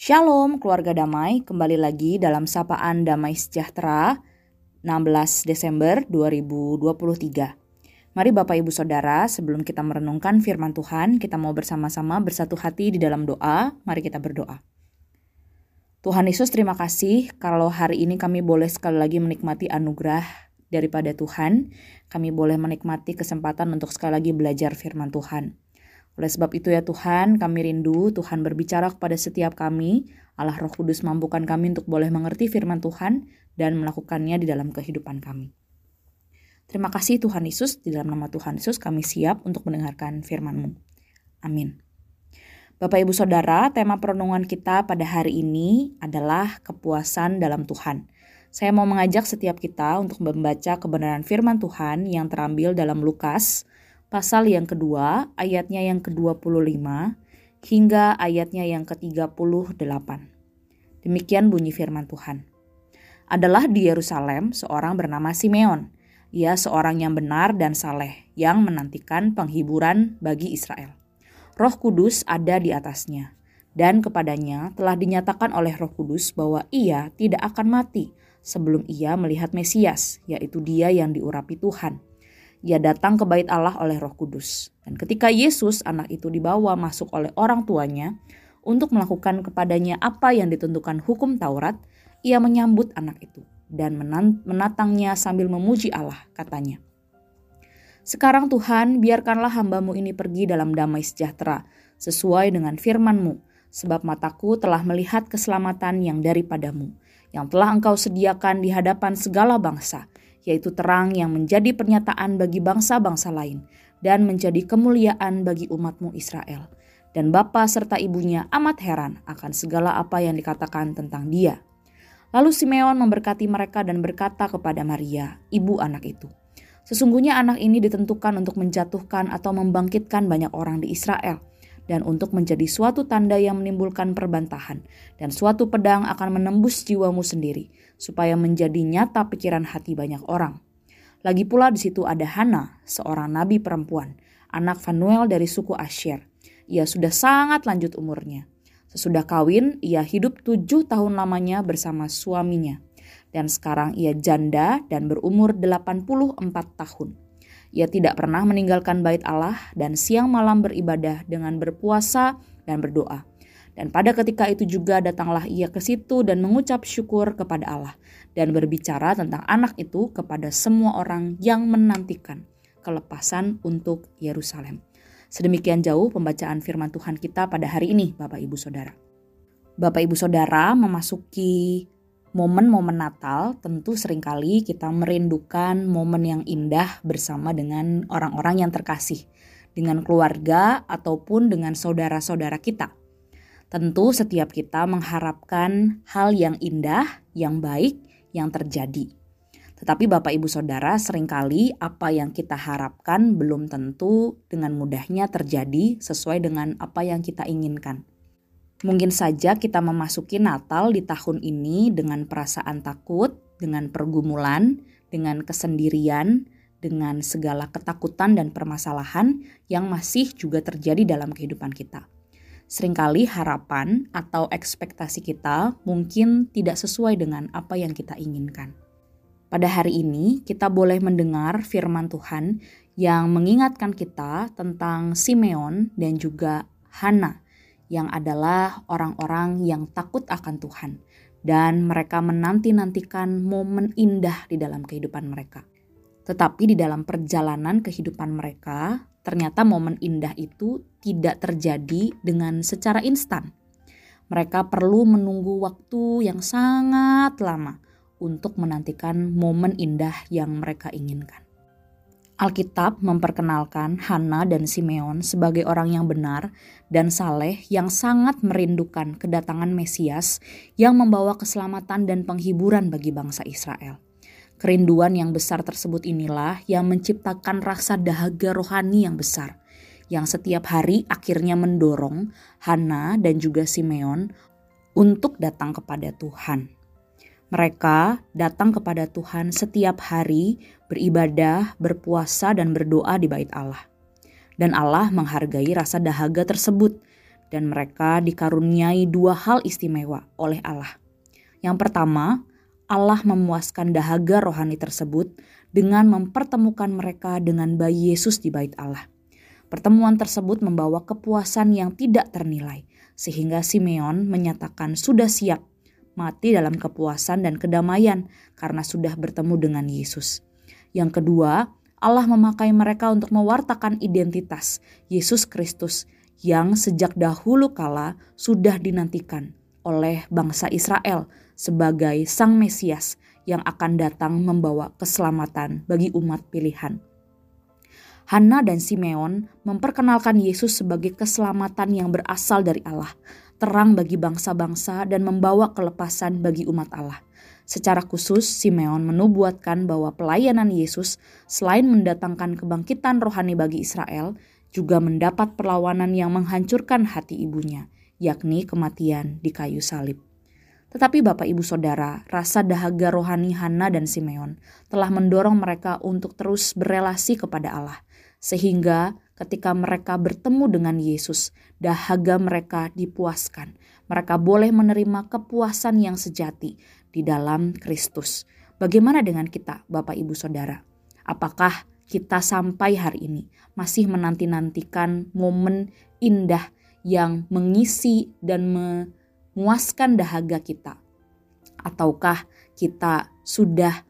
Shalom keluarga damai, kembali lagi dalam sapaan damai sejahtera 16 Desember 2023. Mari Bapak Ibu Saudara, sebelum kita merenungkan firman Tuhan, kita mau bersama-sama bersatu hati di dalam doa. Mari kita berdoa. Tuhan Yesus terima kasih kalau hari ini kami boleh sekali lagi menikmati anugerah daripada Tuhan. Kami boleh menikmati kesempatan untuk sekali lagi belajar firman Tuhan. Oleh sebab itu ya Tuhan, kami rindu Tuhan berbicara kepada setiap kami. Allah Roh Kudus mampukan kami untuk boleh mengerti firman Tuhan dan melakukannya di dalam kehidupan kami. Terima kasih Tuhan Yesus, di dalam nama Tuhan Yesus kami siap untuk mendengarkan firman-Mu. Amin. Bapak Ibu Saudara, tema perenungan kita pada hari ini adalah kepuasan dalam Tuhan. Saya mau mengajak setiap kita untuk membaca kebenaran firman Tuhan yang terambil dalam Lukas pasal yang kedua, ayatnya yang ke-25 hingga ayatnya yang ke-38. Demikian bunyi firman Tuhan. Adalah di Yerusalem seorang bernama Simeon. Ia seorang yang benar dan saleh yang menantikan penghiburan bagi Israel. Roh Kudus ada di atasnya dan kepadanya telah dinyatakan oleh Roh Kudus bahwa ia tidak akan mati sebelum ia melihat Mesias, yaitu Dia yang diurapi Tuhan ia datang ke bait Allah oleh Roh Kudus. Dan ketika Yesus, anak itu dibawa masuk oleh orang tuanya untuk melakukan kepadanya apa yang ditentukan hukum Taurat, ia menyambut anak itu dan menatangnya sambil memuji Allah, katanya. Sekarang Tuhan, biarkanlah hambamu ini pergi dalam damai sejahtera, sesuai dengan firman-Mu, sebab mataku telah melihat keselamatan yang daripadamu, yang telah engkau sediakan di hadapan segala bangsa, yaitu terang yang menjadi pernyataan bagi bangsa-bangsa lain dan menjadi kemuliaan bagi umatmu Israel. Dan bapa serta ibunya amat heran akan segala apa yang dikatakan tentang dia. Lalu Simeon memberkati mereka dan berkata kepada Maria, ibu anak itu, Sesungguhnya anak ini ditentukan untuk menjatuhkan atau membangkitkan banyak orang di Israel, dan untuk menjadi suatu tanda yang menimbulkan perbantahan, dan suatu pedang akan menembus jiwamu sendiri, supaya menjadi nyata pikiran hati banyak orang. Lagi pula di situ ada Hana, seorang nabi perempuan, anak Fanuel dari suku Asher. Ia sudah sangat lanjut umurnya. Sesudah kawin, ia hidup tujuh tahun lamanya bersama suaminya. Dan sekarang ia janda dan berumur 84 tahun. Ia tidak pernah meninggalkan bait Allah dan siang malam beribadah dengan berpuasa dan berdoa. Dan pada ketika itu juga datanglah ia ke situ dan mengucap syukur kepada Allah dan berbicara tentang anak itu kepada semua orang yang menantikan kelepasan untuk Yerusalem. Sedemikian jauh pembacaan firman Tuhan kita pada hari ini, Bapak Ibu Saudara. Bapak Ibu Saudara memasuki momen-momen Natal tentu sering kali kita merindukan momen yang indah bersama dengan orang-orang yang terkasih, dengan keluarga ataupun dengan saudara-saudara kita. Tentu setiap kita mengharapkan hal yang indah, yang baik, yang terjadi. Tetapi Bapak Ibu Saudara sering kali apa yang kita harapkan belum tentu dengan mudahnya terjadi sesuai dengan apa yang kita inginkan. Mungkin saja kita memasuki Natal di tahun ini dengan perasaan takut, dengan pergumulan, dengan kesendirian, dengan segala ketakutan dan permasalahan yang masih juga terjadi dalam kehidupan kita. Seringkali harapan atau ekspektasi kita mungkin tidak sesuai dengan apa yang kita inginkan. Pada hari ini, kita boleh mendengar firman Tuhan yang mengingatkan kita tentang Simeon dan juga Hana, yang adalah orang-orang yang takut akan Tuhan, dan mereka menanti-nantikan momen indah di dalam kehidupan mereka. Tetapi di dalam perjalanan kehidupan mereka, ternyata momen indah itu tidak terjadi dengan secara instan. Mereka perlu menunggu waktu yang sangat lama untuk menantikan momen indah yang mereka inginkan. Alkitab memperkenalkan Hana dan Simeon sebagai orang yang benar dan saleh yang sangat merindukan kedatangan Mesias yang membawa keselamatan dan penghiburan bagi bangsa Israel. Kerinduan yang besar tersebut inilah yang menciptakan rasa dahaga rohani yang besar, yang setiap hari akhirnya mendorong Hana dan juga Simeon untuk datang kepada Tuhan. Mereka datang kepada Tuhan setiap hari, beribadah, berpuasa, dan berdoa di bait Allah. Dan Allah menghargai rasa dahaga tersebut, dan mereka dikaruniai dua hal istimewa oleh Allah. Yang pertama, Allah memuaskan dahaga rohani tersebut dengan mempertemukan mereka dengan bayi Yesus di bait Allah. Pertemuan tersebut membawa kepuasan yang tidak ternilai, sehingga Simeon menyatakan sudah siap mati dalam kepuasan dan kedamaian karena sudah bertemu dengan Yesus. Yang kedua, Allah memakai mereka untuk mewartakan identitas Yesus Kristus yang sejak dahulu kala sudah dinantikan oleh bangsa Israel sebagai Sang Mesias yang akan datang membawa keselamatan bagi umat pilihan. Hana dan Simeon memperkenalkan Yesus sebagai keselamatan yang berasal dari Allah, terang bagi bangsa-bangsa dan membawa kelepasan bagi umat Allah. Secara khusus, Simeon menubuatkan bahwa pelayanan Yesus selain mendatangkan kebangkitan rohani bagi Israel, juga mendapat perlawanan yang menghancurkan hati ibunya, yakni kematian di kayu salib. Tetapi Bapak Ibu Saudara, rasa dahaga rohani Hana dan Simeon telah mendorong mereka untuk terus berelasi kepada Allah sehingga ketika mereka bertemu dengan Yesus, dahaga mereka dipuaskan. Mereka boleh menerima kepuasan yang sejati di dalam Kristus. Bagaimana dengan kita, Bapak Ibu Saudara? Apakah kita sampai hari ini masih menanti-nantikan momen indah yang mengisi dan memuaskan dahaga kita? Ataukah kita sudah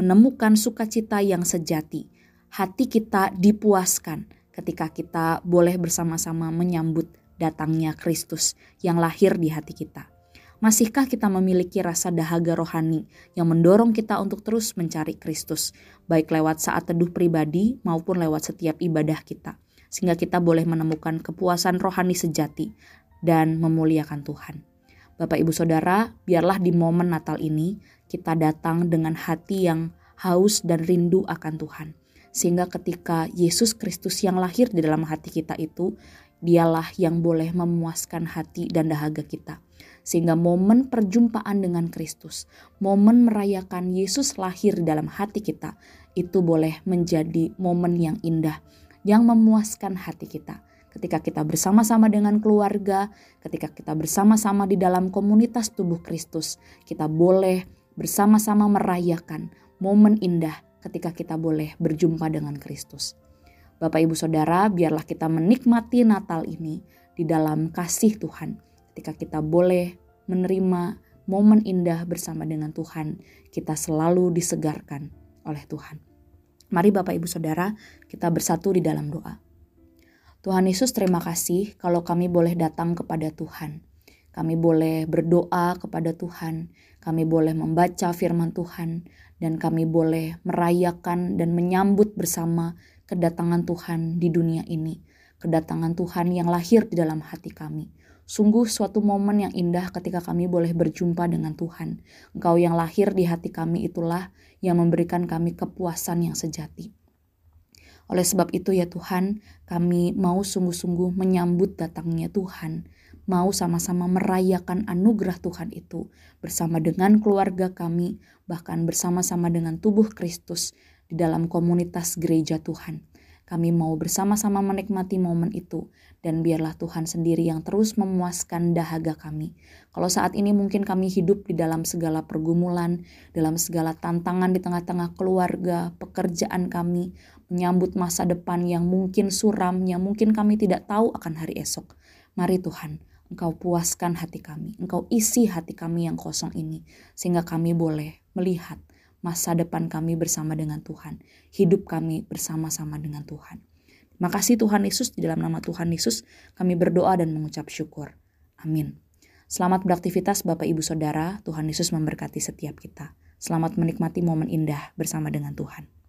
menemukan sukacita yang sejati hati kita dipuaskan ketika kita boleh bersama-sama menyambut datangnya Kristus yang lahir di hati kita. Masihkah kita memiliki rasa dahaga rohani yang mendorong kita untuk terus mencari Kristus, baik lewat saat teduh pribadi maupun lewat setiap ibadah kita, sehingga kita boleh menemukan kepuasan rohani sejati dan memuliakan Tuhan. Bapak, ibu, saudara, biarlah di momen Natal ini kita datang dengan hati yang haus dan rindu akan Tuhan sehingga ketika Yesus Kristus yang lahir di dalam hati kita itu, dialah yang boleh memuaskan hati dan dahaga kita. Sehingga momen perjumpaan dengan Kristus, momen merayakan Yesus lahir di dalam hati kita, itu boleh menjadi momen yang indah, yang memuaskan hati kita. Ketika kita bersama-sama dengan keluarga, ketika kita bersama-sama di dalam komunitas tubuh Kristus, kita boleh bersama-sama merayakan momen indah ketika kita boleh berjumpa dengan Kristus. Bapak, ibu, saudara, biarlah kita menikmati Natal ini di dalam kasih Tuhan. Ketika kita boleh menerima momen indah bersama dengan Tuhan, kita selalu disegarkan oleh Tuhan. Mari, Bapak, ibu, saudara, kita bersatu di dalam doa. Tuhan Yesus, terima kasih kalau kami boleh datang kepada Tuhan. Kami boleh berdoa kepada Tuhan, kami boleh membaca firman Tuhan, dan kami boleh merayakan dan menyambut bersama kedatangan Tuhan di dunia ini, kedatangan Tuhan yang lahir di dalam hati kami. Sungguh suatu momen yang indah ketika kami boleh berjumpa dengan Tuhan. Engkau yang lahir di hati kami itulah yang memberikan kami kepuasan yang sejati. Oleh sebab itu ya Tuhan, kami mau sungguh-sungguh menyambut datangnya Tuhan mau sama-sama merayakan anugerah Tuhan itu bersama dengan keluarga kami, bahkan bersama-sama dengan tubuh Kristus di dalam komunitas gereja Tuhan. Kami mau bersama-sama menikmati momen itu dan biarlah Tuhan sendiri yang terus memuaskan dahaga kami. Kalau saat ini mungkin kami hidup di dalam segala pergumulan, dalam segala tantangan di tengah-tengah keluarga, pekerjaan kami, menyambut masa depan yang mungkin suram, yang mungkin kami tidak tahu akan hari esok. Mari Tuhan, Engkau puaskan hati kami, Engkau isi hati kami yang kosong ini, sehingga kami boleh melihat masa depan kami bersama dengan Tuhan, hidup kami bersama-sama dengan Tuhan. Terima kasih Tuhan Yesus, di dalam nama Tuhan Yesus kami berdoa dan mengucap syukur. Amin. Selamat beraktivitas Bapak Ibu Saudara, Tuhan Yesus memberkati setiap kita. Selamat menikmati momen indah bersama dengan Tuhan.